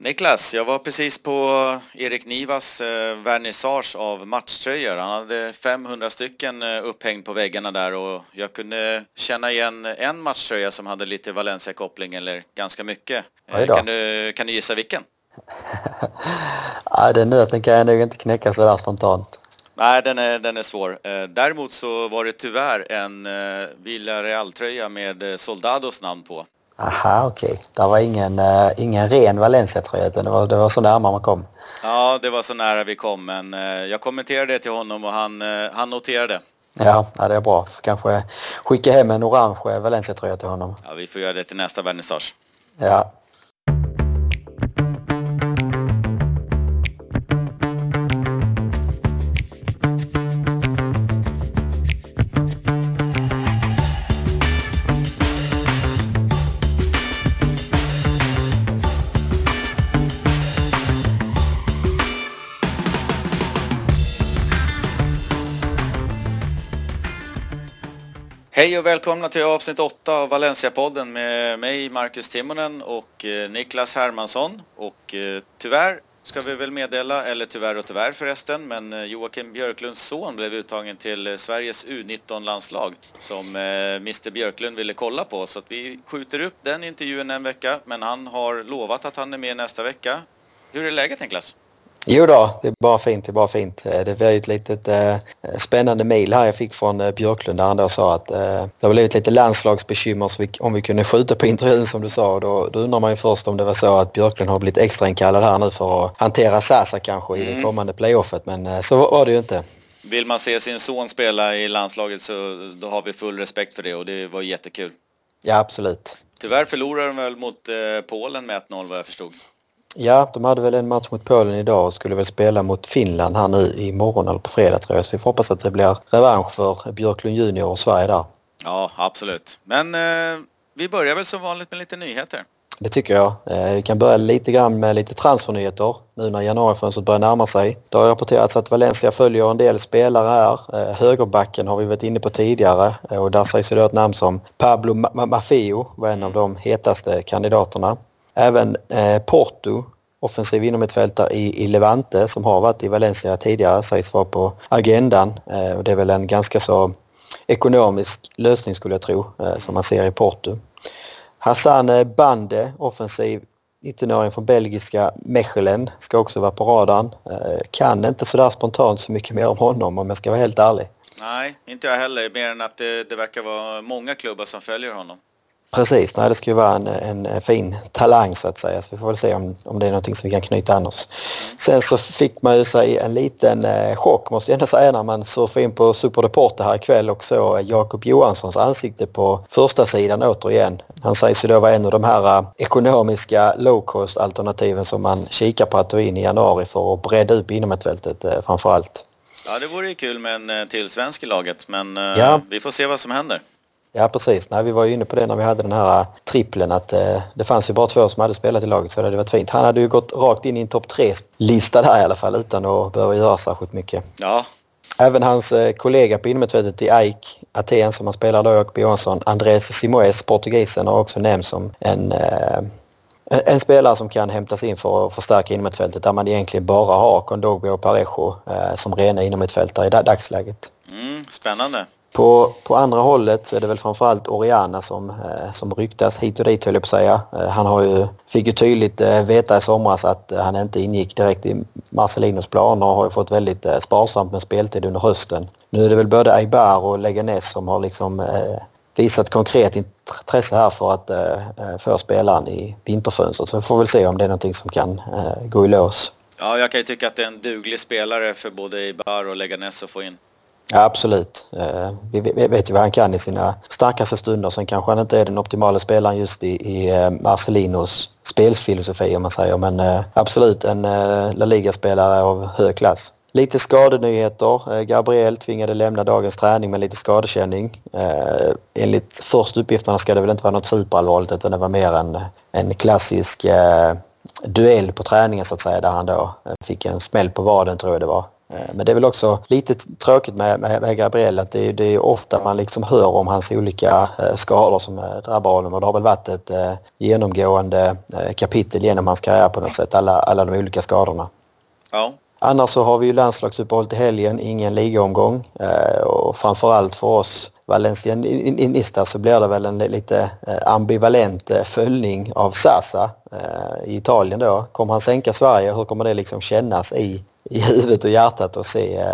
Niklas, jag var precis på Erik Nivas eh, vernissage av matchtröjor. Han hade 500 stycken eh, upphängd på väggarna där och jag kunde känna igen en matchtröja som hade lite Valencia-koppling eller ganska mycket. Eh, kan, du, kan du gissa vilken? ja, den nöten kan jag nog inte knäcka sådär spontant. Nej, den är, den är svår. Eh, däremot så var det tyvärr en eh, Villarreal-tröja med eh, Soldados namn på. Aha, okej. Okay. Det var ingen, uh, ingen ren Valencia-tröja utan det var, det var så nära man kom. Ja, det var så nära vi kom men uh, jag kommenterade det till honom och han, uh, han noterade. Ja, ja, det är bra. Kanske skicka hem en orange Valencia-tröja till honom. Ja, vi får göra det till nästa vernissage. Ja. Hej och välkomna till avsnitt 8 av Valencia-podden med mig Marcus Timonen och eh, Niklas Hermansson. Och eh, tyvärr ska vi väl meddela, eller tyvärr och tyvärr förresten, men eh, Joakim Björklunds son blev uttagen till Sveriges U19-landslag som Mr Björklund ville kolla på. Så att vi skjuter upp den intervjun en vecka, men han har lovat att han är med nästa vecka. Hur är läget Niklas? Jo då, det är bara fint. Det är bara fint. Eh, det var ett litet eh, spännande mejl här jag fick från eh, Björklund där han då sa att eh, det har blivit lite landslagsbekymmer vi, om vi kunde skjuta på intervjun som du sa. Då, då undrar man ju först om det var så att Björklund har blivit extrainkallad här nu för att hantera Sasa kanske i mm. det kommande playoffet. Men eh, så var det ju inte. Vill man se sin son spela i landslaget så då har vi full respekt för det och det var jättekul. Ja, absolut. Tyvärr förlorade de väl mot eh, Polen med 1-0 vad jag förstod. Ja, de hade väl en match mot Polen idag och skulle väl spela mot Finland här nu imorgon eller på fredag tror jag. Så vi får hoppas att det blir revansch för Björklund Junior och Sverige där. Ja, absolut. Men eh, vi börjar väl som vanligt med lite nyheter. Det tycker jag. Eh, vi kan börja lite grann med lite transfernyheter nu när januarifönstret börjar närma sig. Det har rapporterats att Valencia följer en del spelare här. Eh, högerbacken har vi varit inne på tidigare eh, och där sägs det ett namn som Pablo Mafio var en av de hetaste kandidaterna. Även eh, Porto, offensiv inomhittfältare i, i Levante som har varit i Valencia tidigare sägs vara på agendan. Eh, och det är väl en ganska så ekonomisk lösning skulle jag tro eh, som man ser i Porto. Hassan eh, Bande, offensiv 19-åring från belgiska Mechelen, ska också vara på radarn. Eh, kan inte sådär spontant så mycket mer om honom om jag ska vara helt ärlig. Nej, inte jag heller. Mer än att det, det verkar vara många klubbar som följer honom. Precis, nej, det ska ju vara en, en fin talang så att säga. Så vi får väl se om, om det är någonting som vi kan knyta an oss. Sen så fick man ju sig en liten eh, chock måste jag ändå säga när man surfade in på Superdeporter här ikväll och såg Jakob Johanssons ansikte på första sidan återigen. Han sägs ju då vara en av de här eh, ekonomiska low cost alternativen som man kikar på att ta in i januari för att bredda upp inom ett fältet eh, framför allt. Ja, det vore ju kul med en eh, till svensk i laget men eh, ja. vi får se vad som händer. Ja precis, Nej, vi var ju inne på det när vi hade den här äh, trippeln att eh, det fanns ju bara två som hade spelat i laget så det hade varit fint. Han hade ju gått rakt in i en topp tre-lista där i alla fall utan att behöva göra särskilt mycket. Ja. Även hans eh, kollega på innermittfältet i AIK Aten som han spelar då, Jakob Johansson, Andres Simoes, portugisen, har också nämnts som en, eh, en spelare som kan hämtas in för att förstärka innermittfältet där man egentligen bara har Kondogbia och Parejo eh, som rena innermittfältare i dagsläget. Mm, spännande. På, på andra hållet så är det väl framförallt Oriana som, eh, som ryktas hit och dit höll jag på att säga. Eh, han har ju, fick ju tydligt eh, veta i somras att eh, han inte ingick direkt i Marcelinos planer och har ju fått väldigt eh, sparsamt med speltid under hösten. Nu är det väl både Aibar och Leganes som har liksom eh, visat konkret intresse här för att få spelaren i vinterfönstret. Så vi får väl se om det är någonting som kan gå i lås. Ja, jag kan ju tycka att det är en duglig spelare för både Aibar och Leganes att få in. Ja, absolut. Eh, vi vet ju vad han kan i sina starkaste stunder. Sen kanske han inte är den optimala spelaren just i, i eh, Marcelinos spelsfilosofi om man säger. Men eh, absolut en La Liga-spelare av hög klass. Lite skadenyheter. Gabriel tvingade lämna dagens träning med lite skadekänning. Enligt första uppgifterna ska det väl inte vara något superallvarligt utan det var mer en, en klassisk duell på träningen så att säga där han då fick en smäll på vaden tror jag det var. Men det är väl också lite tråkigt med, med, med Gabriel att det, det är ofta man liksom hör om hans olika skador som drabbar honom och det har väl varit ett genomgående kapitel genom hans karriär på något sätt, alla, alla de olika skadorna. Ja. Annars så har vi ju landslagsuppehåll till helgen, ingen ligaomgång och framförallt för oss Valencianista så blir det väl en lite eh, ambivalent eh, följning av Sasa eh, i Italien då. Kommer han sänka Sverige? Hur kommer det liksom kännas i, i huvudet och hjärtat att se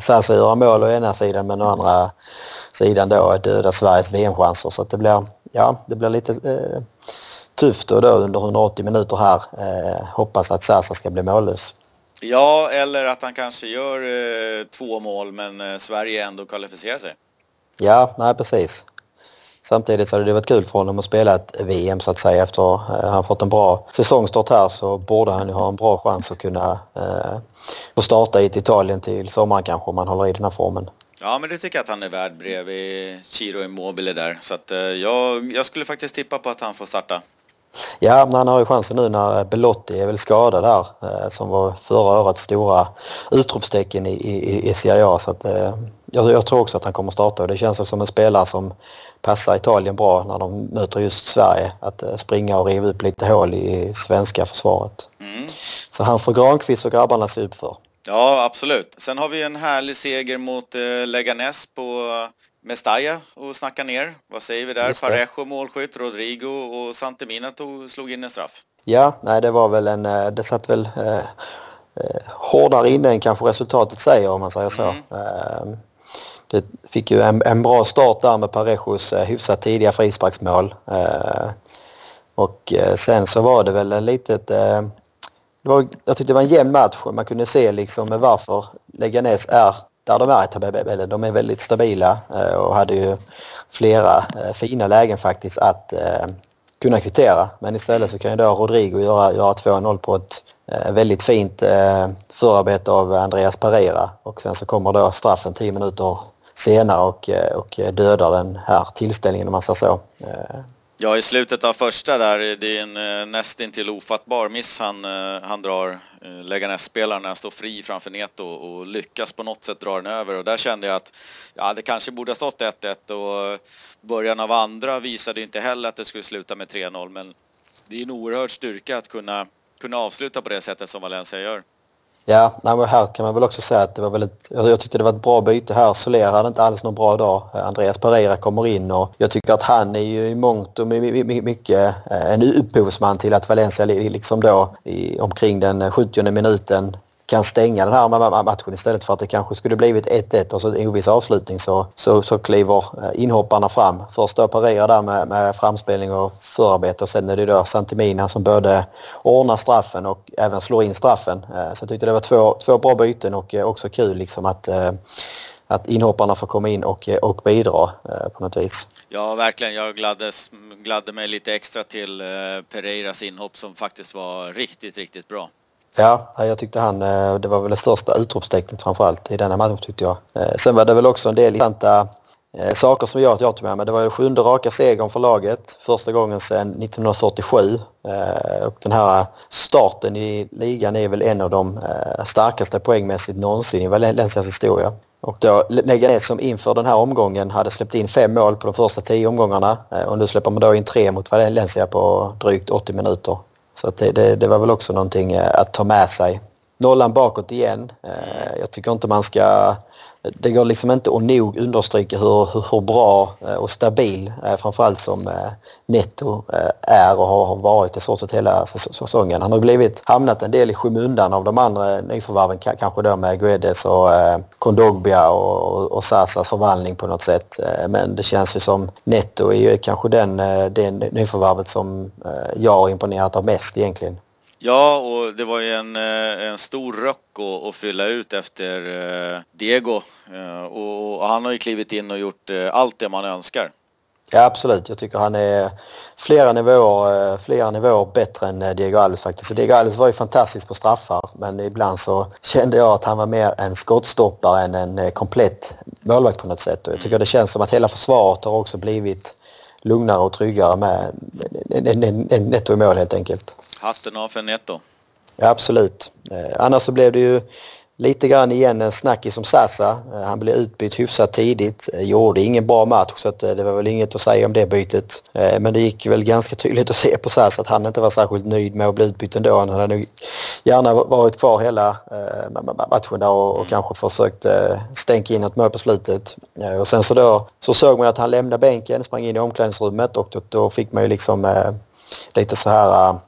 Sasa göra mål å ena sidan men å andra sidan då döda Sveriges VM-chanser. Så det blir, ja, det blir lite eh, tufft och då under 180 minuter här. Eh, hoppas att Sasa ska bli mållös. Ja, eller att han kanske gör eh, två mål men Sverige ändå kvalificerar sig. Ja, nej precis. Samtidigt så hade det varit kul för honom att spela ett VM så att säga. Efter att eh, han fått en bra säsongstart här så borde han ju ha en bra chans att kunna eh, få starta i ett Italien till sommaren kanske om han håller i den här formen. Ja, men det tycker jag att han är värd bredvid Chiro Immobile där. Så att eh, jag, jag skulle faktiskt tippa på att han får starta. Ja, men han har ju chansen nu när Belotti är väl skadad där eh, som var förra årets stora utropstecken i, i, i Serie A. Så att, eh, jag, jag, tror också att han kommer starta och det känns som en spelare som passar Italien bra när de möter just Sverige. Att eh, springa och riva upp lite hål i svenska försvaret. Mm. Så han får Granqvist och grabbarna se upp för. Ja, absolut. Sen har vi en härlig seger mot eh, Leganes på Mestalla och snacka ner. Vad säger vi där? Parejo målskytt, Rodrigo och Santemina tog, slog in en straff. Ja, nej det var väl en, eh, det satt väl eh, eh, hårdare inne än kanske resultatet säger om man säger så. Mm. Det fick ju en, en, bra start där med Parejos eh, hyfsat tidiga frisparksmål. Eh, och eh, sen så var det väl en litet... Det var, jag tyckte det var en jämn match. Man kunde se liksom varför Leganes är där de är i tabellen. De är väldigt stabila och hade ju flera fina lägen faktiskt att kunna kvittera. Men istället så kan ju då Rodrigo göra, göra 2-0 på ett väldigt fint förarbete av Andreas Pereira och sen så kommer då straffen 10 minuter senare och, eh, och dödar den här tillställningen om man säger så. Eh. Ja, i slutet av första där, det är en eh, nästintill ofattbar miss han, han drar, eh, Leganes-spelaren, när han står fri framför Neto och lyckas på något sätt dra den över. Och där kände jag att ja, det kanske borde ha stått 1-1 och början av andra visade inte heller att det skulle sluta med 3-0. Men det är en oerhörd styrka att kunna, kunna avsluta på det sättet som Valencia gör. Ja, nej, här kan man väl också säga att det var väldigt, jag tyckte det var ett bra byte här. Soler hade inte alls någon bra dag. Eh, Andreas Pereira kommer in och jag tycker att han är ju i mångt och mycket eh, en upphovsman till att Valencia liksom då i, omkring den 70 minuten kan stänga den här matchen istället för att det kanske skulle blivit 1-1 och så en oviss avslutning så, så, så kliver eh, inhopparna fram. Först då Pereira där med, med framspelning och förarbete och sen är det då Santimina som både ordnar straffen och även slår in straffen. Eh, så jag tyckte det var två, två bra byten och eh, också kul liksom att att inhopparna får komma in och, och bidra på något vis. Ja, verkligen. Jag gladdes, gladde mig lite extra till Pereiras inhopp som faktiskt var riktigt, riktigt bra. Ja, jag tyckte han, eh, det var väl det största utropstecknet framförallt i denna matchen tyckte jag. Eh, sen var det väl också en del intressanta eh, saker som jag, jag tog med mig. Det var ju sjunde raka segern för laget. Första gången sedan 1947. Och den här starten i ligan är väl en av de starkaste poängmässigt någonsin i Valencias historia. Och då Leganes som inför den här omgången hade släppt in fem mål på de första tio omgångarna. Och nu släpper man då in tre mot Valencia på drygt 80 minuter. Så det, det, det, var väl också någonting eh, att ta med sig. Nollan bakåt igen. Eh, jag tycker inte man ska det går liksom inte att nog understryka hur, hur, hur bra eh, och stabil eh, framförallt som eh, Netto är och har varit i stort sett hela säsongen. Han har blivit hamnat en del i skymundan av de andra nyförvärven kanske då med Guedes och Kondogbia och, och Sasas förvandling på något sätt. Men det känns ju som Netto är ju kanske den, den nyförvärvet som jag har imponerat av mest egentligen. Ja, och det var ju en, eh, en stor rock att, att fylla ut efter eh, Diego. Eh, och han har ju klivit in och gjort allt det man önskar. Ja absolut, jag tycker han är flera nivåer, flera nivåer bättre än Diego Alves faktiskt. Diego Alves var ju fantastisk på straffar men ibland så kände jag att han var mer en skottstoppare än en komplett målvakt på något sätt. Och jag tycker det känns som att hela försvaret har också blivit lugnare och tryggare med en netto i mål helt enkelt. Hatten av för netto. Ja, absolut. Eh, annars så blev det ju lite grann igen en snackis om Sasa. Eh, han blev utbytt hyfsat tidigt. Eh, gjorde ingen bra match så att det var väl inget att säga om det bytet. Men det gick väl ganska tydligt att se på Sasa att han inte var särskilt nöjd med att bli utbytt ändå. Han hade nog gärna varit kvar hela matchen där och, och mm. kanske försökt stänka in ett mål på slutet. Och sen så då så såg man att han lämnade bänken, sprang in i omklädningsrummet och då, då fick man ju liksom lite så här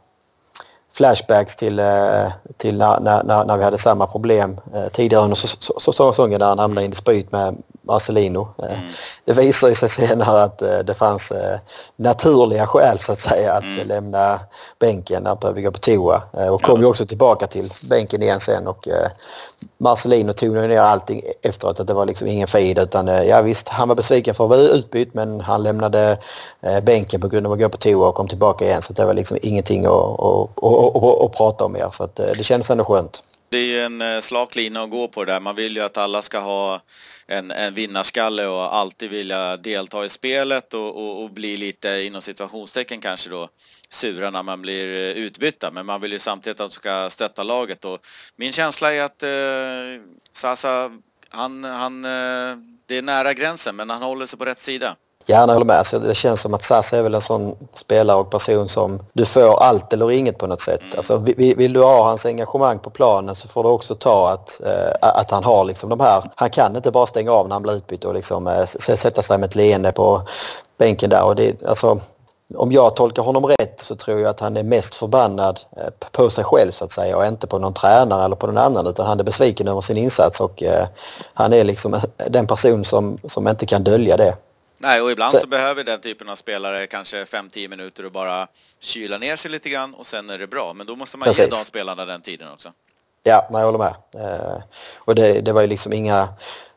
flashbacks till, eh, till när, när, när vi hade samma problem eh, tidigare under säsongen där han hamnade i en dispyt med Marcelino. Eh, mm. Det visade sig senare att det fanns naturliga skäl så att säga att mm. lämna bänken när han behövde gå på toa. Och kom ja. ju också tillbaka till bänken igen sen och Marcelino tonade ner allting efteråt att det var liksom ingen fejd utan ja visst han var besviken för att vara utbytt men han lämnade bänken på grund av att gå på toa och kom tillbaka igen så det var liksom ingenting att, att, att, att, att prata om mer så att det kändes ändå skönt. Det är ju en eh, slak lina att gå på det där. Man vill ju att alla ska ha en, en vinnarskalle och alltid vilja delta i spelet och, och, och bli lite inom situationstecken kanske då sura när man blir eh, utbytta men man vill ju samtidigt att de ska stötta laget och min känsla är att eh, Sasa han, han, eh, det är nära gränsen men han håller sig på rätt sida. Gärna håller med. Det känns som att Sasa är väl en sån spelare och person som du får allt eller inget på något sätt. Mm. Alltså, vill, vill, du ha hans engagemang på planen så får du också ta att, äh, att han har liksom de här... Han kan inte bara stänga av när han blir utbytt och liksom, äh, sätta sig med ett leende på bänken där. Och det, alltså, om jag tolkar honom rätt så tror jag att han är mest förbannad eh, på sig själv så att säga och inte på någon tränare eller på någon annan utan han är besviken över sin insats och eh, han är liksom den person som, som inte kan dölja det. Nej, och ibland så, så behöver den typen av spelare kanske 5-10 minuter och bara kyla ner sig lite grann och sen är det bra. Men då måste man precis. ge de spelarna den tiden också. Ja, nej, jag håller med. Eh, och det, det var ju liksom inga,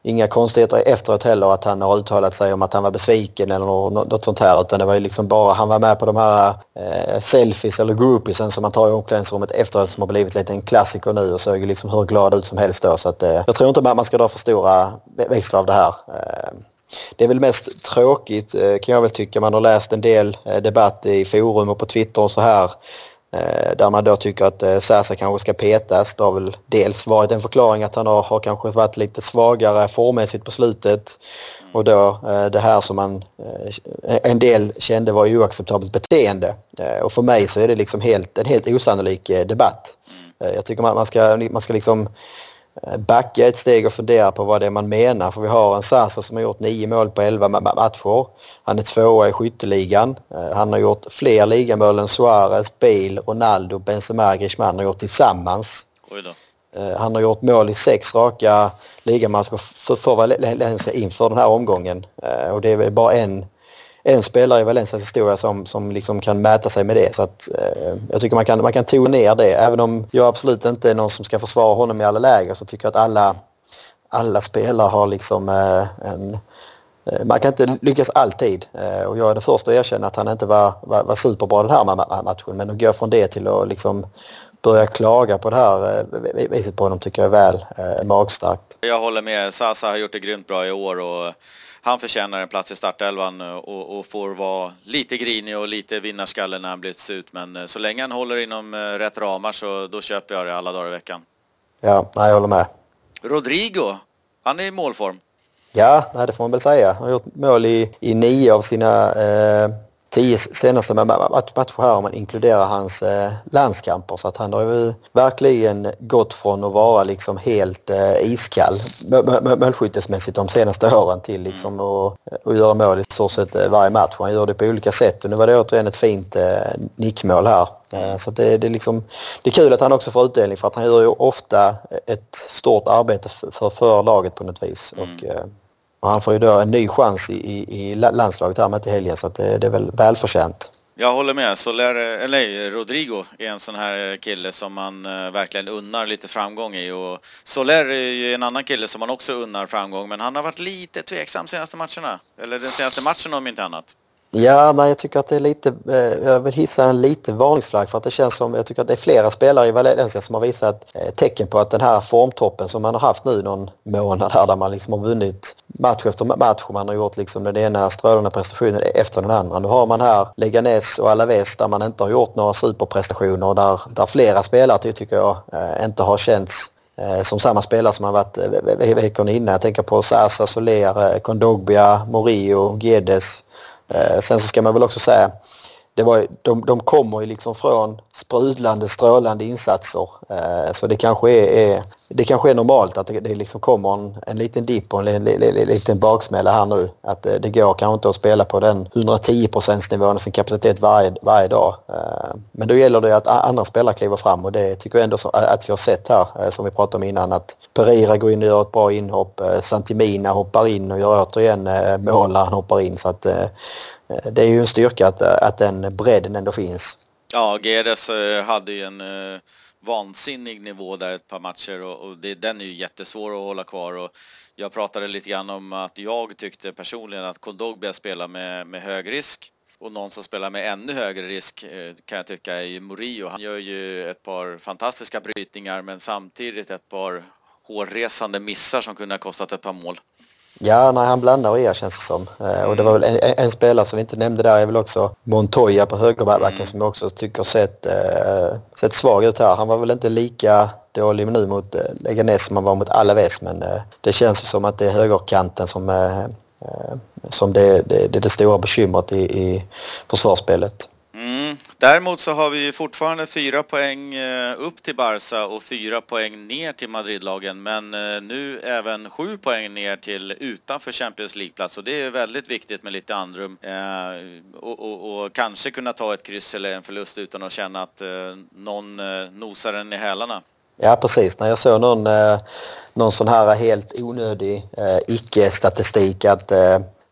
inga konstigheter efteråt heller att han har uttalat sig om att han var besviken eller något, något sånt här. Utan det var ju liksom bara, han var med på de här eh, selfies eller groupiesen som man tar i omklädningsrummet efteråt som har blivit lite en klassiker nu och såg ju liksom hur glad ut som helst då. Så att, eh, jag tror inte man ska dra för stora växlar av det här. Eh, det är väl mest tråkigt eh, kan jag väl tycka. Man har läst en del eh, debatt i forum och på Twitter och så här. Eh, där man då tycker att Sasa kanske ska petas. Det har väl dels varit en förklaring att han har, har kanske varit lite svagare formmässigt på slutet. Och då det här som man en del kände var oacceptabelt beteende. Och för mig så är det liksom helt, en helt osannolik debatt. Jag tycker man, man ska, man ska liksom backa ett steg och fundera på vad det är man menar. För vi har en Sasa som har gjort nio mål på elva matcher. Han är tvåa i skytteligan. Eh, han har gjort fler ligamål än Suarez, Bale, Ronaldo, Benzema, Griezmann har gjort tillsammans. Eh, han har gjort mål i sex raka ligamatcher för, för Valencia inför den här omgången. Och det är väl bara en en spelare i Valencias historia som, som liksom kan mäta sig med det. Så att, eh, jag tycker man kan, man kan tona ner det. Även om jag absolut inte är någon som ska försvara honom i alla läger så tycker jag att alla, alla spelare har liksom eh, en... Eh, man kan inte lyckas alltid eh, och jag är den första att erkänna att han inte var, var, var superbra den här matchen. Men att gå från det till att liksom börja klaga på det här eh, viset på honom tycker jag är väl eh, magstarkt. Jag håller med. Sasa har gjort det grymt bra i år och han förtjänar en plats i startelvan eh, och, och, får vara lite grinig och lite vinnarskalle när han blivit ut. Men eh, så länge han håller inom eh, rätt ramar så då köper jag det alla dagar i veckan. Ja, jag håller med. Rodrigo, han är i målform. Ja, det får man väl säga. Han har gjort mål i, i nio av sina eh, tio senaste matcher här om man inkluderar hans eh, landskamper. Så att han har ju verkligen gått från att vara liksom helt eh, iskall målskyttesmässigt de senaste åren till liksom mm. att, att göra mål i stort sett eh, varje match. Han gör det på olika sätt och nu var det återigen ett fint eh, nickmål här. Eh, så det, det, är liksom, det är kul att han också får utdelning för att han gör ju ofta ett stort arbete för, för laget på något vis. Mm. Och, eh, och han får ju då en ny chans i, i, i landslaget här med till helgen så att det, det är väl välförtjänt. Jag håller med. Soler, eller Rodrigo är en sån här kille som man eh, verkligen unnar lite framgång i. Och Soler är ju en annan kille som man också unnar framgång men han har varit lite tveksam senaste matcherna. Eller den senaste matchen om inte annat. Ja, nej, jag tycker att det är lite, eh, jag vill hissa en liten varningsflagg för att det känns som, jag tycker att det är flera spelare i Valencia som har visat eh, tecken på att den här formtoppen som man har haft nu någon månad här där man liksom har vunnit match efter match och man har gjort liksom den ena strålande prestationen efter den andra. Nu har man här Leganes och Alaves där man inte har gjort några superprestationer där, där flera spelare tycker jag eh, inte har känts eh, som samma spelare som har varit eh, veckorna innan. Jag tänker på Sasa, Soler, eh, Kondogbia, Morio, Guedes. Eh, sen så ska man väl också säga det var, de, de kommer ju liksom från sprudlande, strålande insatser. Eh, så det kanske är, är, det kanske är normalt att det, det liksom kommer en, en liten dipp och en, en, en, liten baksmälla här nu. Att det, det går kanske inte att spela på den 110 nivån och sin kapacitet varje, varje dag. Eh, men då gäller det att andra spelare kliver fram och det tycker jag ändå eh, att vi har sett här som vi pratade om innan att Pereira går in och gör ett bra inhopp. Santimina hoppar in och gör återigen mål när han hoppar in. Så att, det är ju en styrka att, att den bredden ändå finns. Ja, GDS hade ju en uh, vansinnig nivå där ett par matcher och, och det, den är ju jättesvår att hålla kvar. Och jag pratade lite grann om att jag tyckte personligen att Kondogbia spelar med, med hög risk. Och någon som spelar med ännu högre risk eh, kan jag tycka är ju Murillo. Han gör ju ett par fantastiska brytningar men samtidigt ett par hårresande missar som kunde ha kostat ett par mål. Ja, nej, han blandar och er känns det som. Mm. Och det var väl en, en, spelare som vi inte nämnde där är väl också Montoya på högerbacken mm. som jag också tycker sett, äh, sett svag ut här. Han var väl inte lika dålig nu mot äh, Leganes som han var mot Alaves men äh, det känns som att det är högerkanten som, äh, som det, det, det, är det stora bekymret i, i försvarsspelet. Däremot så har vi fortfarande fyra poäng eh, upp till Barca och fyra poäng ner till Madridlagen. Men eh, nu även sju poäng ner till utanför Champions League-plats. Och det är väldigt viktigt med lite andrum eh, och, och, och, kanske kunna ta ett kryss eller en förlust utan att känna att någon nosar en i hälarna. Ja precis, när jag såg någon, någon sån här helt onödig icke-statistik att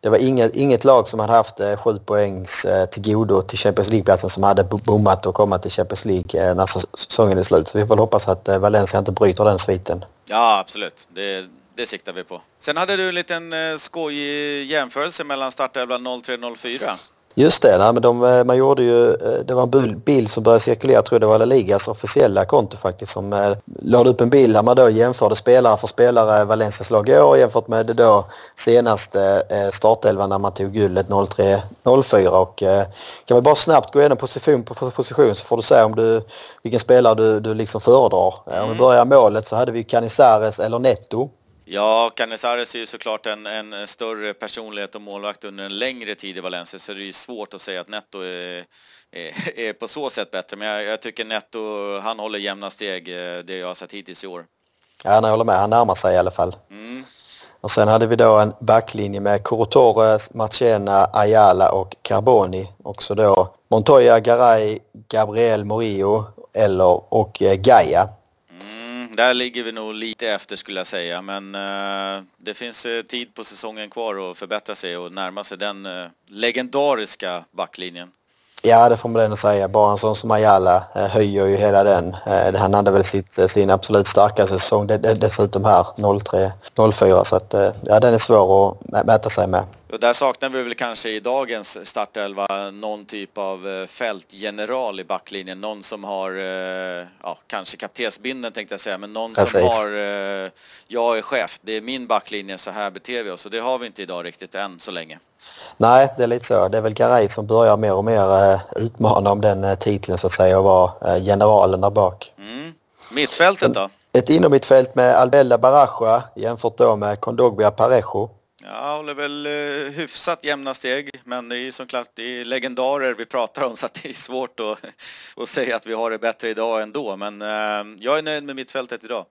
det var inget, inget lag som hade haft eh, sju poängs eh, till godo till Champions League-platsen som hade bommat och komma till Champions League eh, när säsongen är slut. Så vi får hoppas att eh, Valencia inte bryter den sviten. Ja, absolut. Det, det siktar vi på. Sen hade du en liten eh, skojig jämförelse mellan startelvan 03-04. Just det, nej, men de, eh, man gjorde ju, eh, det var en bild som började cirkulera, jag tror det var La Ligas officiella konto faktiskt, som eh, lade upp en bild där man då jämförde spelare för spelare Valencias lag i år jämfört med det då senaste eh, startelvan när man tog guldet 03-04 och eh, kan vi bara snabbt gå igenom position på position så får du säga om du, vilken spelare du, du liksom föredrar. Mm. Om vi börjar målet så hade vi Canizares eller Netto. Ja, Canizares är ju såklart en, en större personlighet och målvakt under en längre tid i Valencia så det är svårt att säga att Netto är, är, är på så sätt bättre. Men jag, jag, tycker Netto, han håller jämna steg eh, det jag har sett hittills i år. Ja, jag håller med. Han närmar sig i alla fall. Mm. Och sen hade vi då en backlinje med Corotores, Marchena, Ayala och Carboni. Också då Montoya, Garay, Gabriel Morillo eller, och eh, Gaia där ligger vi nog lite efter skulle jag säga men eh, det finns eh, tid på säsongen kvar att förbättra sig och närma sig den eh, legendariska backlinjen. Ja, det får man ändå säga. Bara en sån som Ayala eh, höjer ju hela den. Eh, han hade väl sitt, sin absolut starkaste säsong dessutom här, 03-04. Så att, ja, den är svår att mäta sig med. Och där saknar vi väl kanske i dagens startelva någon typ av fältgeneral i backlinjen. Någon som har, ja, kanske kaptensbinden tänkte jag säga, men någon Precis. som har, jag är chef, det är min backlinje, så här beter vi oss. Och det har vi inte idag riktigt än så länge. Nej, det är lite så. Det är väl Garay som börjar mer och mer eh, utmana om den eh, titeln så att säga och vara eh, generalen där bak. Mm. Mittfältet då? Ett innermittfält med Albella Baraja jämfört då med Kondogbia Parejo. Jag håller väl eh, hyfsat jämna steg, men det är ju såklart det är legendarer vi pratar om så att det är svårt att, att säga att vi har det bättre idag ändå. Men eh, jag är nöjd med mittfältet idag.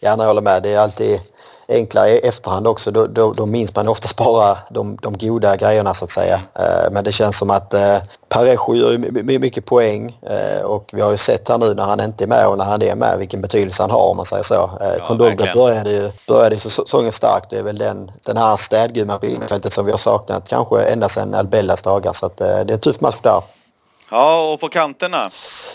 Ja, jag håller med. Det är alltid enklare i efterhand också. Då, då, då minns man oftast bara de, de goda grejerna så att säga. Eh, men det känns som att eh, Parejo gör mycket poäng eh, och vi har ju sett här nu när han inte är med och när han är med vilken betydelse han har om man säger så. Eh, ja, Kondogbia började ju började säsongen starkt. Det är väl den, den här städgumman på infältet som vi har saknat kanske ända sedan Albellas dagar så att, eh, det är en tuff match där. Ja, och på kanterna?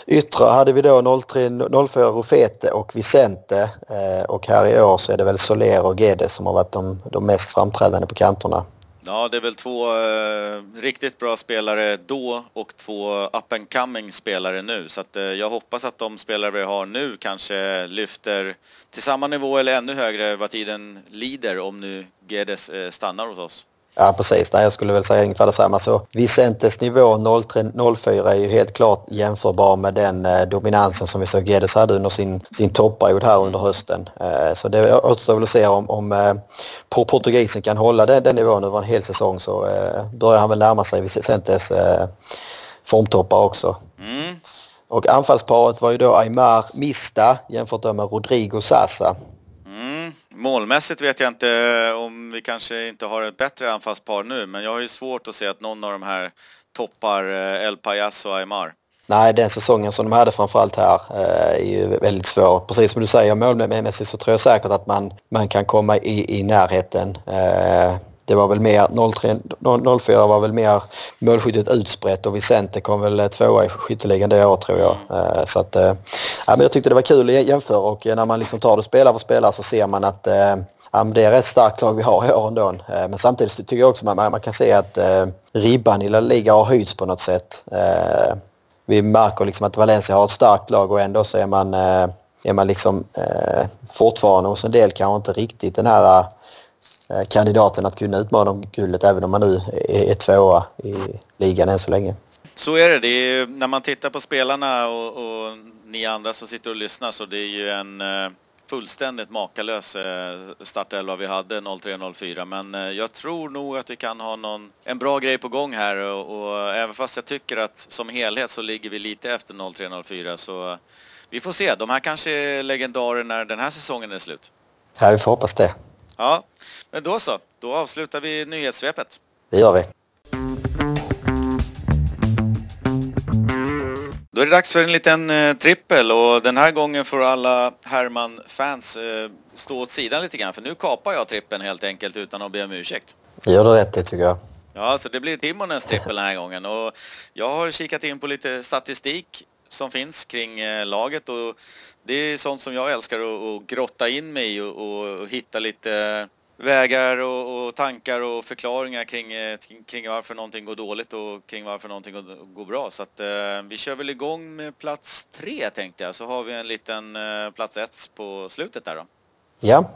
Yttre hade vi då 03, 04 Rufete och Vicente eh, och här i år så är det väl Soler och Gede som har varit de, de mest framträdande på kanterna. Ja, det är väl två eh, riktigt bra spelare då och två up and coming spelare nu. Så att, eh, jag hoppas att de spelare vi har nu kanske lyfter till samma nivå eller ännu högre vad tiden lider om nu Gedes eh, stannar hos oss. Ja precis, Nej, jag skulle väl säga ungefär detsamma. Så Vicentes nivå 03-04 är ju helt klart jämförbar med den eh, dominansen som vi såg Guedes hade under sin, sin topperiod här under hösten. Eh, så det återstår väl att se om, om eh, portugisen kan hålla den, den nivån över en hel säsong så eh, börjar han väl närma sig Vicentes eh, formtoppar också. Mm. Och anfallsparet var ju då Aymar Mista jämfört med Rodrigo Sasa. Målmässigt vet jag inte om vi kanske inte har ett bättre anfallspar nu, men jag har ju svårt att se att någon av de här toppar eh, El Payas och Aymar. Nej, den säsongen som de hade framförallt här eh, är ju väldigt svår. Precis som du säger, målmässigt så tror jag säkert att man, man kan komma i, i närheten. Eh, Eh, det var väl mer, 04 var väl mer målskyttet utsprätt och Vicente kom väl eh, tvåa i skytteligan det året tror jag. Eh, så att, eh, ja, men jag tyckte det var kul att jämföra och när man liksom tar det spelare för spelare så ser man att ja, det är ett starkt lag vi har i år ändå. Men samtidigt tycker jag också att man, man kan se att ribban i La Liga har höjts på något sätt. Vi märker liksom att Valencia har ett starkt lag och ändå så är man, är man liksom fortfarande hos en del kanske inte riktigt den här kandidaten att kunna utmana om guldet även om man nu är tvåa i ligan än så länge. Så är det. det är, när man tittar på spelarna och, och, ni andra som sitter och lyssnar så det är ju en eh, fullständigt makalös eh, startelva vi hade 03-04 men jag tror nog att vi kan ha någon, en bra grej på gång här och, och även fast jag tycker att som helhet så ligger vi lite efter 03-04 så vi får se. De här kanske är legendarer när den här säsongen är slut. Ja, vi får hoppas det. Ja, men då så. Då avslutar vi nyhetssvepet. Det gör vi. Då är det dags för en liten eh, trippel och den här gången får alla Herman-fans eh, stå åt sidan lite grann för nu kapar jag trippeln helt enkelt utan att be om ursäkt. Det gör du rätt i tycker jag. Ja, så det blir Timonens trippel den här gången och jag har kikat in på lite statistik som finns kring eh, laget och det är sånt som jag älskar att, att grotta in mig i och, och hitta lite vägar och, och, tankar och förklaringar kring, eh, kring varför någonting går dåligt och kring varför någonting går, går bra. Så att eh, vi kör väl igång med plats tre tänkte jag, så har vi en liten eh, plats ett på slutet där då. Ja.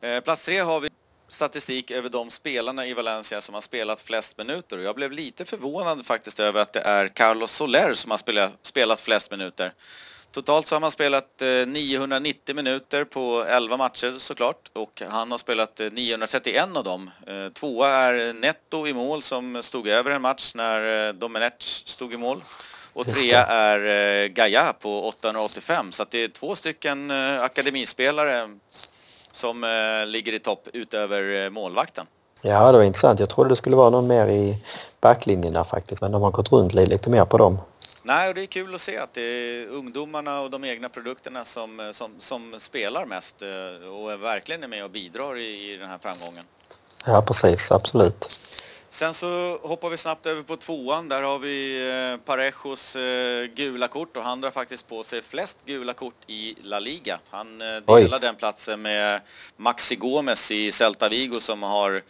Eh, plats tre har vi statistik över de spelarna i Valencia som har spelat flest minuter och jag blev lite förvånad faktiskt över att det är Carlos Soler som har spelat, spelat flest minuter. Totalt så har man spelat 990 eh, minuter på 11 matcher såklart och han har spelat 931 eh, av dem. Eh, tvåa är Netto i mål som stod över en match när Domenech stod i mål. Och trea är Gaia på 885 så att det är två stycken akademispelare som ligger i topp utöver målvakten. Ja, det var intressant. Jag trodde det skulle vara någon mer i backlinjerna faktiskt, men de har gått runt lite mer på dem. Nej, och det är kul att se att det är ungdomarna och de egna produkterna som, som, som spelar mest eh, och är verkligen är med och bidrar i, i den här framgången. Ja, precis. Absolut. Sen så hoppar vi snabbt över på tvåan. Där har vi eh, Parejos eh, gula kort och han drar faktiskt på sig flest gula kort i La Liga. Han delar Oj. den platsen med Maxi Gomes i Celta Vigo som har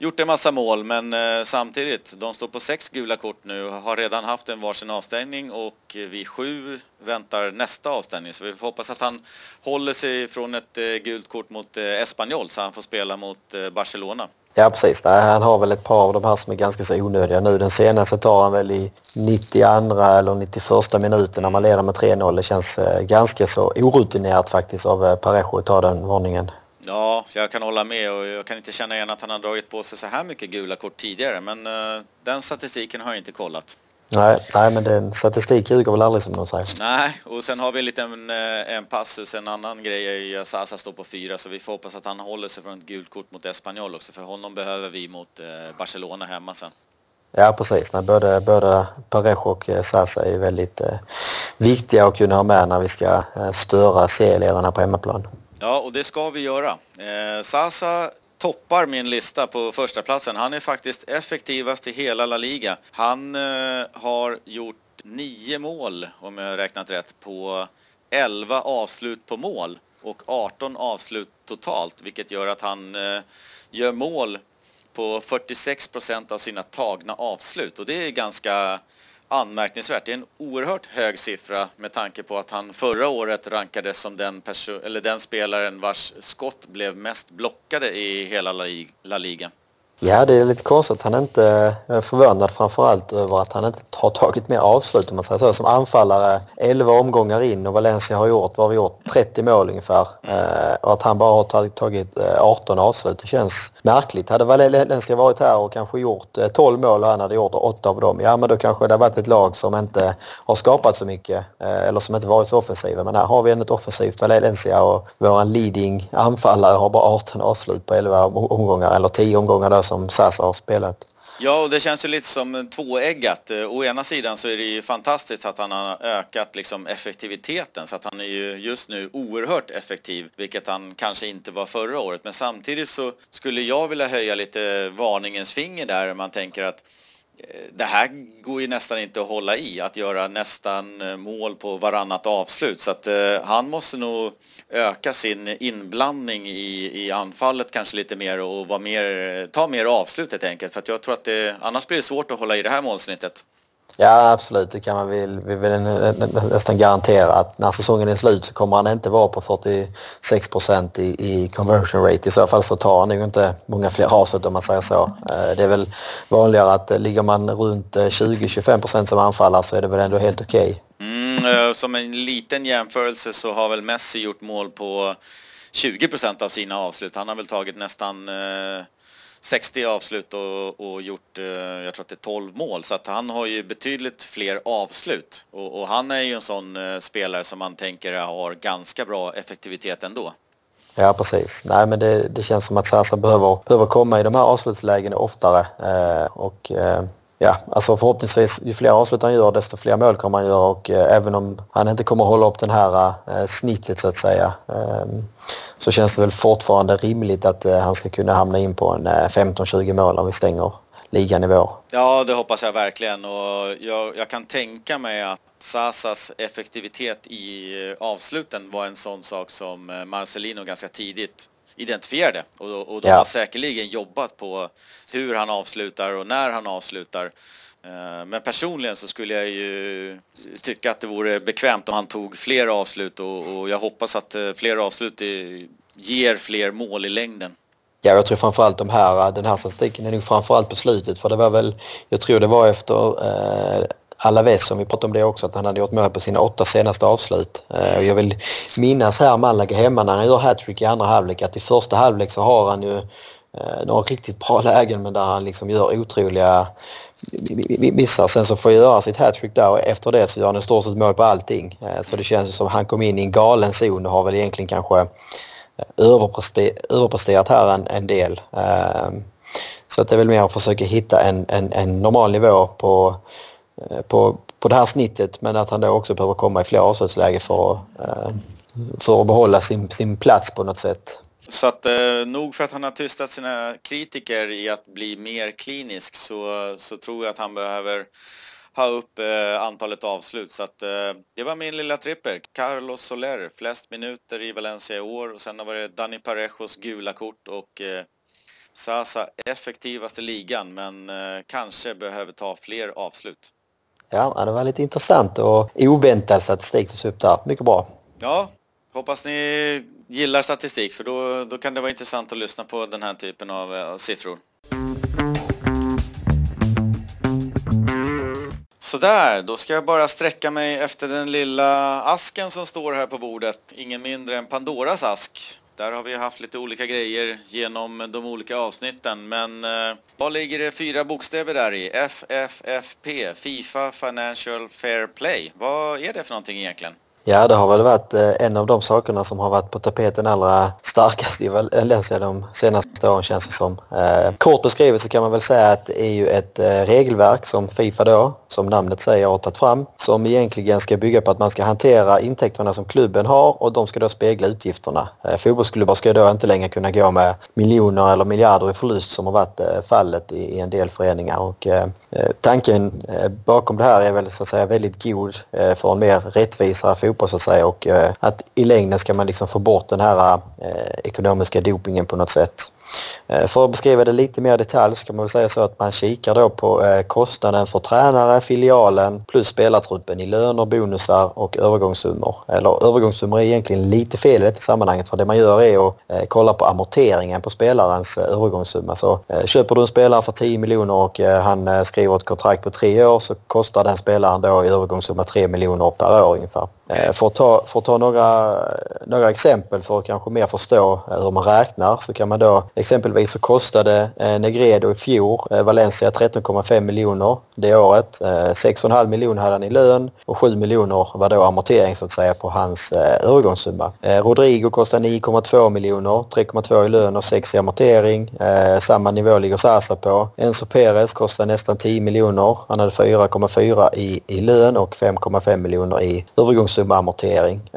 gjort en massa mål men eh, samtidigt, de står på sex gula kort nu, har redan haft en varsin avstängning och vid sju väntar nästa avstängning. Så vi får hoppas att han håller sig från ett eh, gult kort mot eh, Espanyol så han får spela mot Barcelona. Ja precis, han har väl ett par av de här som är ganska så onödiga nu. Den senaste tar han väl i 92 eller 91 minuten när man leder med 3-0. Det känns ganska så orutinerat faktiskt av Parejo att ta den varningen. Ja, jag kan hålla med och jag kan inte känna igen att han har dragit på sig så här mycket gula kort tidigare. Men uh, den statistiken har jag inte kollat. Nej, nej men den statistik ljuger väl aldrig som de säger. Nej, och sen har vi en liten eh, en passus, en annan grej är ju att Sasa står på fyra så vi får hoppas att han håller sig från ett gult kort mot Espanyol också för honom behöver vi mot eh, Barcelona hemma sen. Ja precis, Nej, både, både Parejo och Sasa är väldigt eh, viktiga att kunna ha med när vi ska störa serieledarna på hemmaplan. Ja, och det ska vi göra. Eh, Sasa toppar min lista på första platsen. Han är faktiskt effektivast i hela La Liga. Han eh, har gjort nio mål, om jag har räknat rätt, på 11 avslut på mål och 18 avslut totalt, vilket gör att han eh, gör mål på 46 procent av sina tagna avslut och det är ganska anmärkningsvärt. Det är en oerhört hög siffra med tanke på att han förra året rankades som den, eller den spelaren vars skott blev mest blockade i hela La Liga. Ja, det är lite konstigt att han inte Jag är förvånad framförallt över att han inte har tagit mer avslut om man säger så. Som anfallare 11 omgångar in och Valencia har gjort, vad har vi gjort, 30 mål ungefär. Eh, och att han bara har tagit, eh, 18 avslut, det känns märkligt. Hade Valencia varit här och kanske gjort eh, 12 mål och han hade gjort 8 av dem, ja men då kanske det har varit ett lag som inte har skapat så mycket eh, eller som inte varit så offensiva. Men här har vi ändå ett offensivt Valencia och vår leading anfallare har bara 18 avslut på 11 omgångar eller 10 omgångar där som Sasa har spelat. Ja, och det känns ju lite som tvåeggat. Eh, å ena sidan så är det ju fantastiskt att han har ökat liksom effektiviteten så att han är ju just nu oerhört effektiv, vilket han kanske inte var förra året. Men samtidigt så skulle jag vilja höja lite varningens finger där man tänker att det här går ju nästan inte att hålla i, att göra nästan eh, mål på varannat avslut. Så att eh, han måste nog öka sin inblandning i, i anfallet kanske lite mer och vara mer, eh, ta mer avslut helt enkelt. För att jag tror att det, annars blir det svårt att hålla i det här målsnittet. Ja absolut, det kan man väl, vi vill nästan garantera att när säsongen är slut så kommer han inte vara på 46 procent i, i conversion rate. I så fall så tar han nog inte många fler avslut om man säger så. Eh, det är väl vanligare att eh, ligger man runt eh, 20-25 procent som anfallare så är det väl ändå helt okej. Okay. Mm, som en liten jämförelse så har väl Messi gjort mål på 20 procent av sina avslut. Han har väl tagit nästan 60 avslut och, och gjort, eh, jag tror att det är 12 mål. Så att han har ju betydligt fler avslut. Och, och han är ju en sån eh, spelare som man tänker har ganska bra effektivitet ändå. Ja precis. Nej men det, det känns som att Sasa behöver, behöver komma i de här avslutslägena oftare. Eh, och eh, ja, alltså förhoppningsvis ju fler avslut han gör desto fler mål kommer han göra och eh, även om han inte kommer hålla upp den här eh, snittet så att säga eh, så känns det väl fortfarande rimligt att eh, han ska kunna hamna in på en eh, 15-20 mål om vi stänger ligan i vår. Ja, det hoppas jag verkligen och jag, jag kan tänka mig att Sasas effektivitet i eh, avsluten var en sån sak som Marcelino ganska tidigt identifierade och, och de ja. har säkerligen jobbat på hur han avslutar och när han avslutar. Eh, men personligen så skulle jag ju tycka att det vore bekvämt om han tog fler avslut och, och jag hoppas att eh, fler avslut ger fler mål i längden. Ja, jag tror framförallt de här, den här statistiken är nog framförallt på slutet för det var väl, jag tror det var efter eh, Alaves som vi pratade om det också, att han hade gjort mål på sina åtta senaste avslut. Eh, jag vill minnas här Malaga hemma när han gör hattrick i andra halvlek att i första halvlek så har han ju eh, några riktigt bra lägen men där han liksom gör otroliga missar. Sen så får jag göra sitt hattrick där och efter det så gör han i stort sett mål på allting. Eh, så det känns som att han kom in i en galen zon och har väl egentligen kanske överpresterat här en, en del. Så att det är väl mer att försöka hitta en, en, en normal nivå på Eh, på, på det här snittet men att han då också behöver komma i fler avslutsläge för, eh, för att behålla sin, sin plats på något sätt. Så att eh, nog för att han har tystat sina kritiker i att bli mer klinisk så, så tror jag att han behöver ha upp eh, antalet avslut. Så att, eh, det var min lilla tripper. Carlos Soler, flest minuter i Valencia i år och sen var det Dani Parejos gula kort och eh, Sasa effektivaste ligan men eh, kanske behöver ta fler avslut. Ja, det var lite intressant och oväntad statistik som upp där. Mycket bra. Ja, hoppas ni gillar statistik för då, då kan det vara intressant att lyssna på den här typen av, eh, av siffror. Sådär, då ska jag bara sträcka mig efter den lilla asken som står här på bordet. Ingen mindre än Pandoras ask. Där har vi haft lite olika grejer genom de olika avsnitten men eh, vad ligger det fyra bokstäver där i? FFFP, Fifa Financial Fair Play. Vad är det för någonting egentligen? Ja, det har väl varit eh, en av de sakerna som har varit på tapeten allra starkast i Valencia eh, de senaste åren känns det som. Eh, kort beskrivet så kan man väl säga att det är ju ett regelverk som Fifa då, som namnet säger, har tagit fram som egentligen ska bygga på att man ska hantera intäkterna som klubben har och de ska då spegla utgifterna. Fotbollsklubbar ska då inte längre kunna gå med miljoner eller miljarder i förlust som har varit fallet i en del föreningar och tanken bakom det här är väl så att säga väldigt god för en mer rättvisare fotboll så att säga och eh, att i längden ska man liksom få bort den här eh, ekonomiska dopingen på något sätt. Eh, för att beskriva det lite mer i detalj så kan man väl säga så att man kikar då på eh, kostnaden för tränare, filialen plus spelartruppen i löner, bonusar och övergångssummor. Eller övergångssummor är egentligen lite fel i detta sammanhanget för det man gör är att eh, kolla på amorteringen på spelarens övergångssumma. Så köper du en spelare för 10 miljoner och han skriver ett kontrakt på tre år så kostar den spelaren då i övergångssumma 3 miljoner per år ungefär. För att ta, för att ta några, några exempel för att kanske mer förstå hur man räknar så kan man då exempelvis så kostade eh, Negredo i fjol eh, Valencia 13,5 miljoner det året. Eh, 6,5 miljoner hade han i lön och 7 miljoner var då amortering så att säga på hans övergångssumma. Rodrigo kostade 9,2 miljoner, 3,2 i lön och 6 i amortering. Samma nivå ligger Sasa på. Enzo Perez kostade nästan 10 miljoner. Han hade 4,4 i, i lön och 5,5 miljoner i övergångssumma amortering.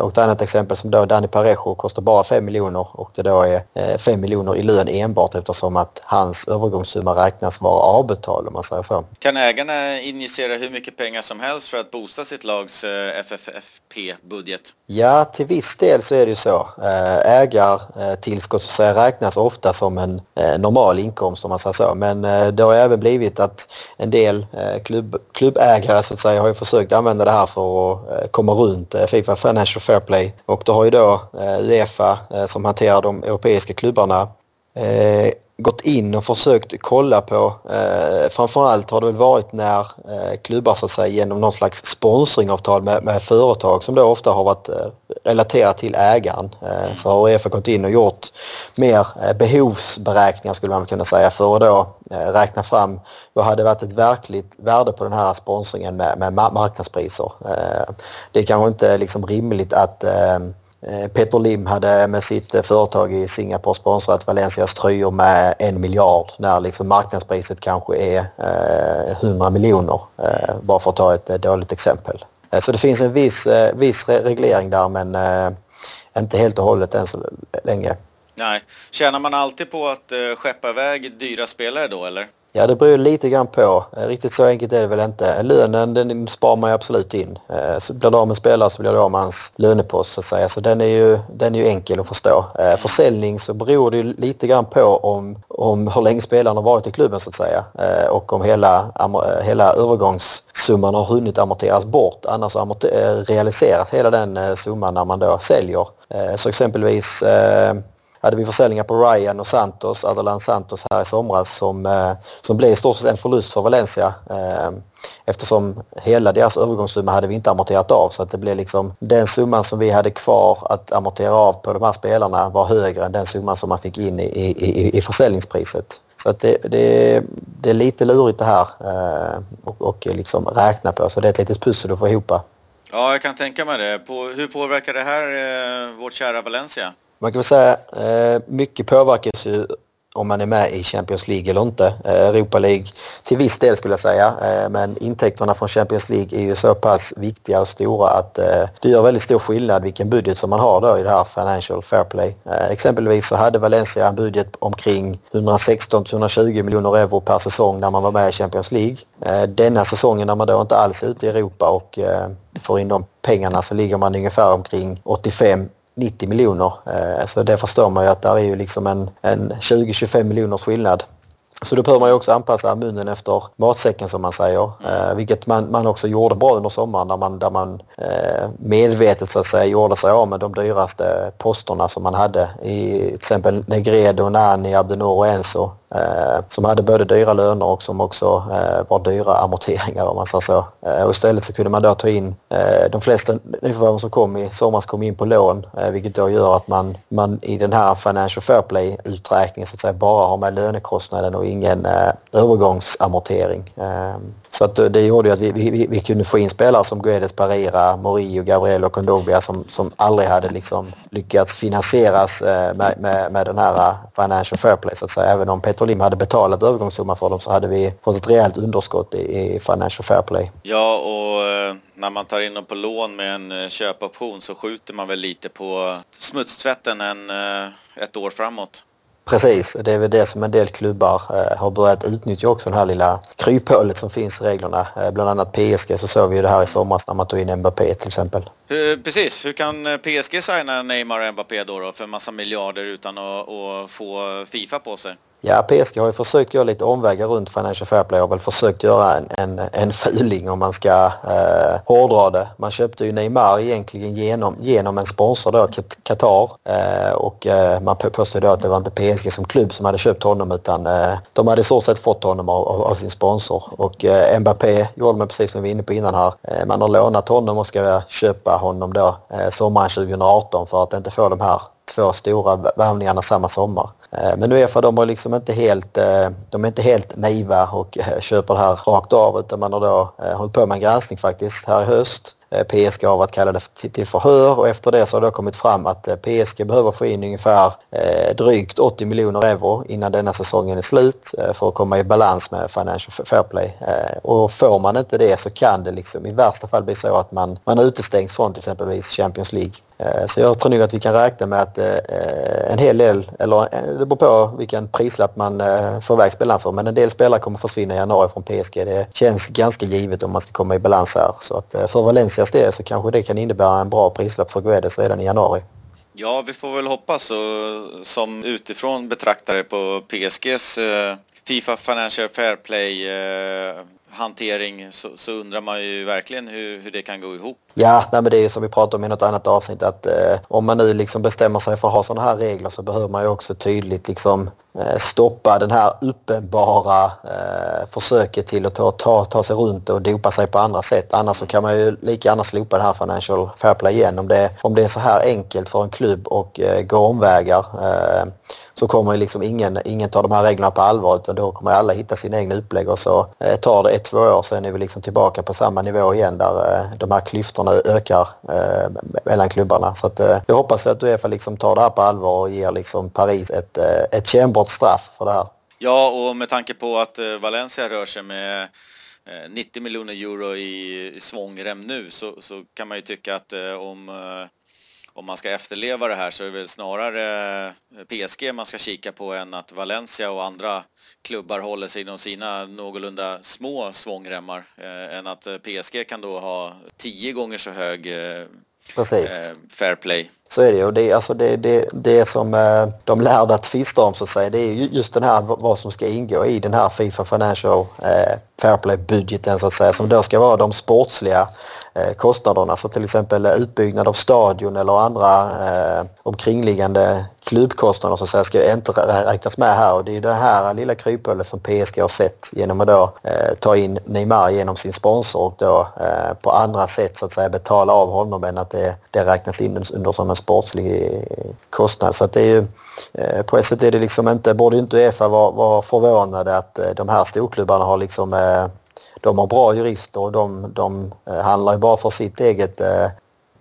Och ett annat exempel som då Dani Parejo kostar bara 5 miljoner och det då är 5 miljoner i lön enbart eftersom att hans övergångssumma räknas vara avbetald om man säger så. Kan ägarna injicera hur mycket pengar som helst för att boosta sitt lags eh, FFFP-budget? Ja, till viss del så är det ju så. Eh, ägartillskott så räknas ofta som en eh, normal inkomst om man säger så. Men det har även blivit att en del klubb, klubbägare så att säga har ju försökt använda det här för att komma runt Fifa Financial Fair Play och då har ju då Uefa som hanterar de europeiska klubbarna eh, gått in och försökt kolla på. Eh, framförallt har det väl varit när eh, klubbar så att säga genom någon slags sponsringavtal med, med företag som då ofta har varit eh, relaterat till ägaren. Eh, så har Uefa gått in och gjort mer eh, behovsberäkningar skulle man kunna säga för att då eh, räkna fram vad hade varit ett verkligt värde på den här sponsringen med, med marknadspriser. Eh, det är kanske inte liksom rimligt att Eh, Eh, Peter Lim hade med sitt eh, företag i Singapore sponsrat Valencias tröjor med en miljard när liksom marknadspriset kanske är eh, 100 miljoner. Bara för att ta ett dåligt exempel. Så det finns en viss, viss reglering där men inte helt och hållet än så länge. Nej. Tjänar man alltid på att skeppa iväg dyra spelare då eller? Ja, det beror lite grann på. Eh, riktigt så enkelt är det väl inte. Lönen den sparar man ju absolut in. Eh, så blir du av med spelare så blir du av med hans lönepost så att säga. Så den är ju, den är ju enkel att förstå. Eh, försäljning så beror det ju lite grann på om, om hur länge spelaren har varit i klubben så att säga. Och om hela, hela övergångssumman har hunnit amorteras bort. Annars har realiserat hela den summan när man då säljer. Så exempelvis hade vi försäljningar på Ryan och Santos, Adelan Santos här i somras som, eh, som blev i stort sett en förlust för Valencia. Eh, eftersom hela deras övergångssumma hade vi inte amorterat av så att det blev liksom den summan som vi hade kvar att amortera av på de här spelarna var högre än den summan som man fick in i, i, i försäljningspriset. Så att det, det, det är lite lurigt det här eh, och, och liksom räkna på så det är ett litet pussel att få ihop. Ja, jag kan tänka mig det. På, hur påverkar det här eh, vårt kära Valencia? Man kan väl säga eh, mycket påverkas ju om man är med i Champions League eller inte. Eh, Europa League till viss del skulle jag säga. Eh, men intäkterna från Champions League är ju så pass viktiga och stora att eh, det gör väldigt stor skillnad vilken budget som man har då i det här Financial Fair Play. Eh, exempelvis så hade Valencia en budget omkring 116-120 miljoner euro per säsong när man var med i Champions League. Eh, denna säsongen när man då inte alls är ute i Europa och får in de pengarna så ligger man ungefär omkring 85 90 miljoner. Eh, så det förstår man ju att det är ju liksom en, en 20-25 miljoners skillnad. Så då behöver man ju också anpassa munnen efter matsäcken som man säger. Eh, vilket man, man också gjorde bra under sommaren där man, där man eh, medvetet så att säga gjorde sig av med de dyraste posterna som man hade. I till exempel Negredo, Nani, Abdenor och Enzo. Eh, som hade både dyra löner och som också eh, var dyra amorteringar om man säger så. Eh, och istället så kunde man då ta in eh, de flesta nyförvärven som kom i somras kom in på lån eh, vilket då gör att man, man i den här Financial Fair Play-uträkningen så att säga bara har med lönekostnaden och ingen övergångsamortering. Så att det gjorde ju att vi, vi, vi kunde få in spelare som Guedes Parira, Morillo, Gabriel och Kondogbia som, som aldrig hade liksom lyckats finansieras med, med, med den här Financial Fair Play så att säga. Även om Petro Lim hade betalat övergångssumma för dem så hade vi fått ett rejält underskott i, Financial Fair Play. Ja, och eh, när man tar in dem på lån med en eh, köpoption så skjuter man väl lite på smutstvätten en, eh, ett år framåt. Precis, det är väl det som en del klubbar eh, har börjat utnyttja också, det här lilla kryphålet som finns i reglerna. Eh, bland annat PSG så såg vi ju det här i somras när man tog in Mbappé till exempel. Hur, precis, hur kan PSG signa Neymar och Mbappé då, då för massa miljarder utan att, att få Fifa på sig? Ja, PSG har ju försökt göra lite omvägar runt Financial Fair Play och väl försökt göra en, en, en fuling om man ska eh, hårdra det. Man köpte ju Neymar egentligen genom, genom en sponsor då, Qatar. Eh, och eh, man påstod då att det var inte PSG som klubb som hade köpt honom utan eh, de hade i så sett fått honom av, av, av sin sponsor. Och eh, Mbappé gjorde man precis som vi var inne på innan här. Eh, man har lånat honom och ska eh, köpa honom då eh, sommaren 2018 för att inte få de här två stora värvningarna samma sommar. Eh, men Uefa de är liksom inte helt, eh, de är inte helt naiva och eh, köper det här rakt av utan man har då hållit på med en granskning faktiskt här i höst PSG har varit kallade till förhör och efter det så har det kommit fram att PSG behöver få in ungefär drygt 80 miljoner euro innan denna säsongen är slut för att komma i balans med Financial Fair Play. Och får man inte det så kan det liksom i värsta fall bli så att man, man utestängs från till exempelvis Champions League. Eh, så jag tror nog att vi kan räkna med att eh, en hel del, eller eh, det beror på vilken prislapp man får iväg spelarna för, men en del spelare kommer försvinna i januari från PSG. Det känns ganska givet om man ska komma i balans här. Så att för Valencias del så kanske det kan innebära en bra prislapp för Guedes redan i januari. Ja, vi får väl hoppas och som utifrån betraktare på PSGs Fifa Financial Fair Play hantering så, så, undrar man ju verkligen hur, hur det kan gå ihop. Ja, nej, men det är ju som vi pratade om i något annat avsnitt att eh, om man nu liksom bestämmer sig för att ha sådana här regler så behöver man ju också tydligt liksom eh, stoppa den här uppenbara eh, försöket till att ta, ta, ta sig runt och dopa sig på andra sätt. Annars så kan man ju lika gärna slopa det här Financial Fair Play igen. Om det, om det är så här enkelt för en klubb och eh, gå omvägar eh, så kommer ju liksom ingen, ingen ta de här reglerna på allvar utan då kommer alla hitta sina egna upplägg och så eh, tar det ett, två år sen är vi liksom tillbaka på samma nivå igen där eh, de här klyftorna ökar eh, mellan klubbarna. Så att, eh, jag hoppas att Uefa liksom tar det här på allvar och ger liksom Paris ett, eh, ett kännbart straff för det här. Ja, och med tanke på att eh, Valencia rör sig med eh, 90 miljoner euro i svångrem nu så, så kan man ju tycka att eh, om eh, om man ska efterleva det här så är det väl snarare eh, PSG man ska kika på än att Valencia och andra klubbar håller sig inom sina någorlunda små svångremmar eh, än att eh, PSG kan då ha tio gånger så hög eh, Precis. Eh, fair play. Så är det och det, alltså det, det, det som eh, de lärda tvistar om så att säga det är just den här vad som ska ingå i den här Fifa Financial eh, Fair Play-budgeten så att säga som då ska vara de sportsliga Eh, kostnaderna. Så till exempel eh, utbyggnad av stadion eller andra eh, omkringliggande klubbkostnader så säga, ska inte räknas med här och det är det här lilla kryphålet som PSG har sett genom att då eh, ta in Neymar genom sin sponsor och då eh, på andra sätt så att säga betala av honom än att det, det räknas in under som en sportslig eh, kostnad. Så att det är ju, eh, på ett sätt är det liksom inte, borde inte Uefa vara var förvånade att eh, de här storklubbarna har liksom eh, de har bra jurister och de, de eh, handlar ju bara för sitt eget eh,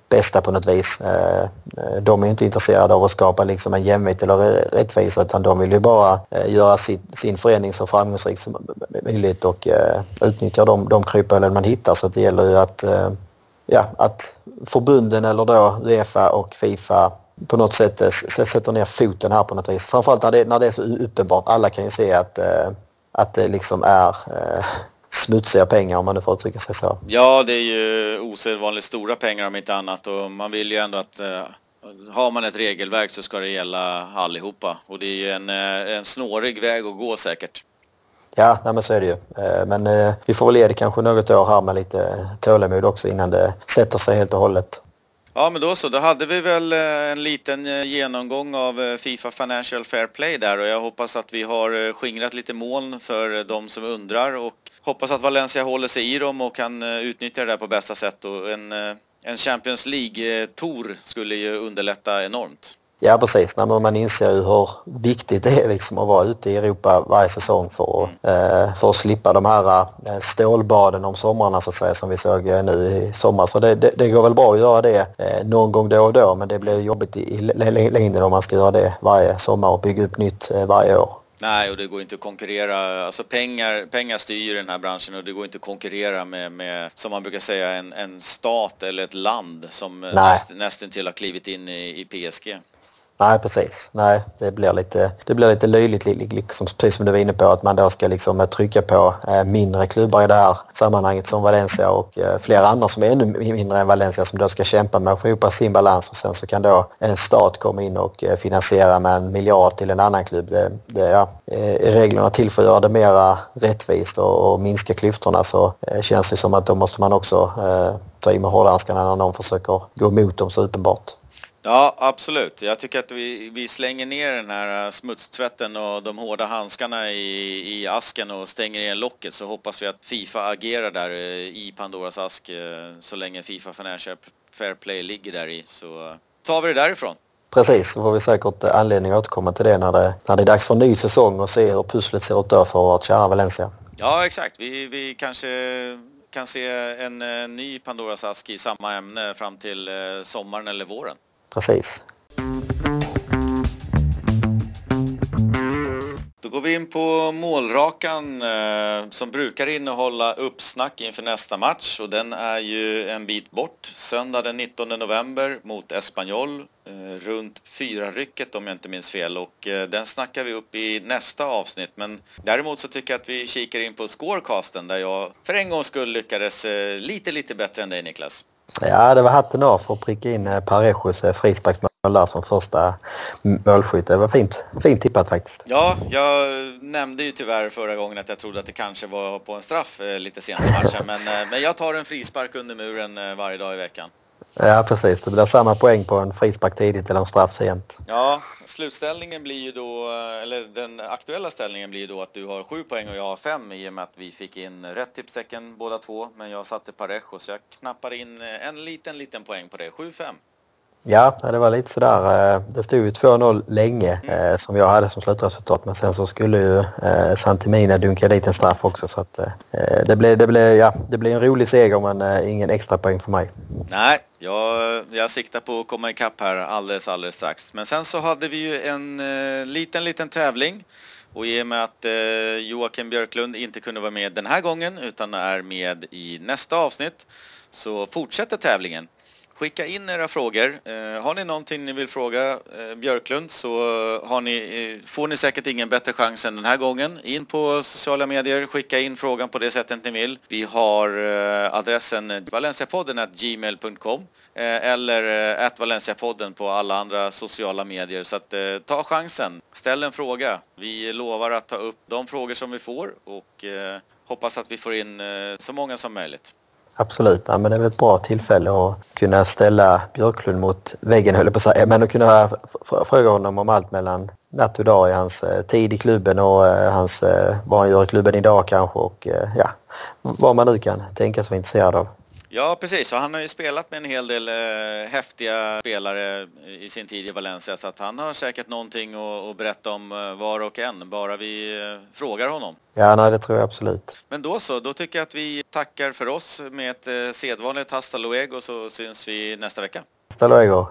bästa på något vis. Eh, eh de är inte intresserade av att skapa liksom en jämvikt eller rättvisa utan de vill ju bara eh, göra sin, sin förening så framgångsrik som möjligt och utnyttja de, de kryphålen man hittar så det gäller ju att, ja, att förbunden eller då Uefa och Fifa på något sätt sätter ner foten här på något vis. Framförallt när det, när det är så uppenbart. Alla kan ju se att, att det liksom är smutsiga pengar om man nu får uttrycka sig så. Ja, det är ju osedvanligt stora pengar om inte annat och man vill ju ändå att eh, har man ett regelverk så ska det gälla allihopa och det är ju en, eh, en snårig väg att gå säkert. Ja, nej men så är det ju. Eh, men eh, vi får väl ge det kanske något år här med lite tålamod också innan det sätter sig helt och hållet. Ja, men då så. Då hade vi väl eh, en liten eh, genomgång av eh, Fifa Financial Fair Play där och jag hoppas att vi har skingrat lite moln för de som undrar och hoppas att Valencia håller sig i dem och kan utnyttja det där på bästa sätt och en, en Champions League-tour skulle ju underlätta enormt. Ja precis, när man inser ju hur viktigt det är liksom att vara ute i Europa varje säsong för, mm. för att slippa de här eh, stålbaden om somrarna så att säga som vi såg eh, nu i sommar. Så det, det, det går väl bra att göra det någon gång då och då men det blir jobbigt i längden om man ska göra det varje sommar och bygga upp nytt varje år. Nej, och det går inte att konkurrera. Alltså pengar, pengar styr den här branschen och det går inte att konkurrera med, med som man brukar säga, en, en stat eller ett land som näst, nästan till har klivit in i, i PSG. Nej, precis. Nej, det blir lite, det blir lite löjligt, liksom, precis som du var inne på, att man då ska liksom eh, trycka på eh, mindre klubbar i det här sammanhanget som Valencia och eh, flera andra som är ännu mindre än Valencia som då ska kämpa med att få ihop sin balans och sen så kan då en stat komma in och eh, finansiera med en miljard till en annan klubb. Det, det, ja, är reglerna till för att göra det mera rättvist och, och minska klyftorna så eh, känns det som att då måste man också eh, ta i med hårdhandskarna när någon försöker gå emot dem så uppenbart. Ja, absolut. Jag tycker att vi, vi slänger ner den här smutstvätten och de hårda handskarna i, i asken och stänger igen locket så hoppas vi att Fifa agerar där eh, i Pandoras ask eh, så länge Fifa Financial Fair Play ligger där i så tar vi det därifrån. Precis, så får vi säkert anledning att återkomma till det när det, när det är dags för en ny säsong och se hur pusslet ser ut då för vårt kära Valencia. Ja, exakt. Vi, vi kanske kan se en, en ny Pandoras ask i samma ämne fram till sommaren eller våren. Precis. Då går vi in på målrakan eh, som brukar innehålla uppsnack inför nästa match och den är ju en bit bort. Söndag den 19 november mot Espanyol eh, runt fyra rycket om jag inte minns fel och eh, den snackar vi upp i nästa avsnitt men däremot så tycker jag att vi kikar in på scorecasten där jag för en gångs skull lyckades eh, lite lite bättre än dig Niklas. Ja, det var hatten av för att pricka in eh, Parejos eh, frisparksmål där som första målskytt. Det var fint, fint tippat faktiskt. Ja, jag nämnde ju tyvärr förra gången att jag trodde att det kanske var på en straff eh, lite sent i matchen. Men, men jag tar en frispark under muren varje dag i veckan. Ja, precis. Det blir samma poäng på en frispark tidigt eller en straff sent. Ja, slutställningen blir ju då, eller den aktuella ställningen blir ju då att du har sju poäng och jag har fem i och med att vi fick in rätt tipstecken båda två. Men jag satte Parejo så jag knappar in en liten, liten poäng på det. 7-5. Ja, det var lite sådär. Eh, det stod ju 2-0 länge mm. Eh, som jag hade som slutresultat. Men sen så skulle ju eh, Santimina dunka dit en straff också. Så att, det, blev, det, blev, ja, det blev en rolig seger men ingen extra poäng för mig. Nej, jag, jag siktar på att komma ikapp här alldeles, alldeles strax. Men sen så hade vi ju en liten, liten tävling. Och i och med att Joakim Björklund inte kunde vara med den här gången utan är med i nästa avsnitt så fortsätter tävlingen. Skicka in era frågor. Eh, har ni någonting ni vill fråga eh, Björklund så har ni, eh, får ni säkert ingen bättre chans än den här gången. In på sociala medier, skicka in frågan på det sättet ni vill. Vi har adressen valenciapodden gmail.com eller at valenciapodden på alla andra sociala medier. Så att, ta chansen, ställ en fråga. Vi lovar att ta upp de frågor som vi får och hoppas att vi får in så många som möjligt. Absolut, ja, men det är väl ett bra tillfälle att kunna ställa Björklund mot väggen höll jag på att säga. Men att kunna fråga honom om allt mellan natt och dag i hans eh, tid i klubben och eh, hans, eh, vad han gör i klubben idag kanske och eh, ja, vad man nu kan tänkas vara intresserad av. Ja, precis. Och han har ju spelat med en hel del eh, häftiga spelare i sin tid i Valencia så att han har säkert någonting att, att berätta om eh, var och en, bara vi eh, frågar honom. Ja, nej, det tror jag absolut. Men då så, då tycker jag att vi tackar för oss med ett eh, sedvanligt hasta luego så syns vi nästa vecka. Hasta luego.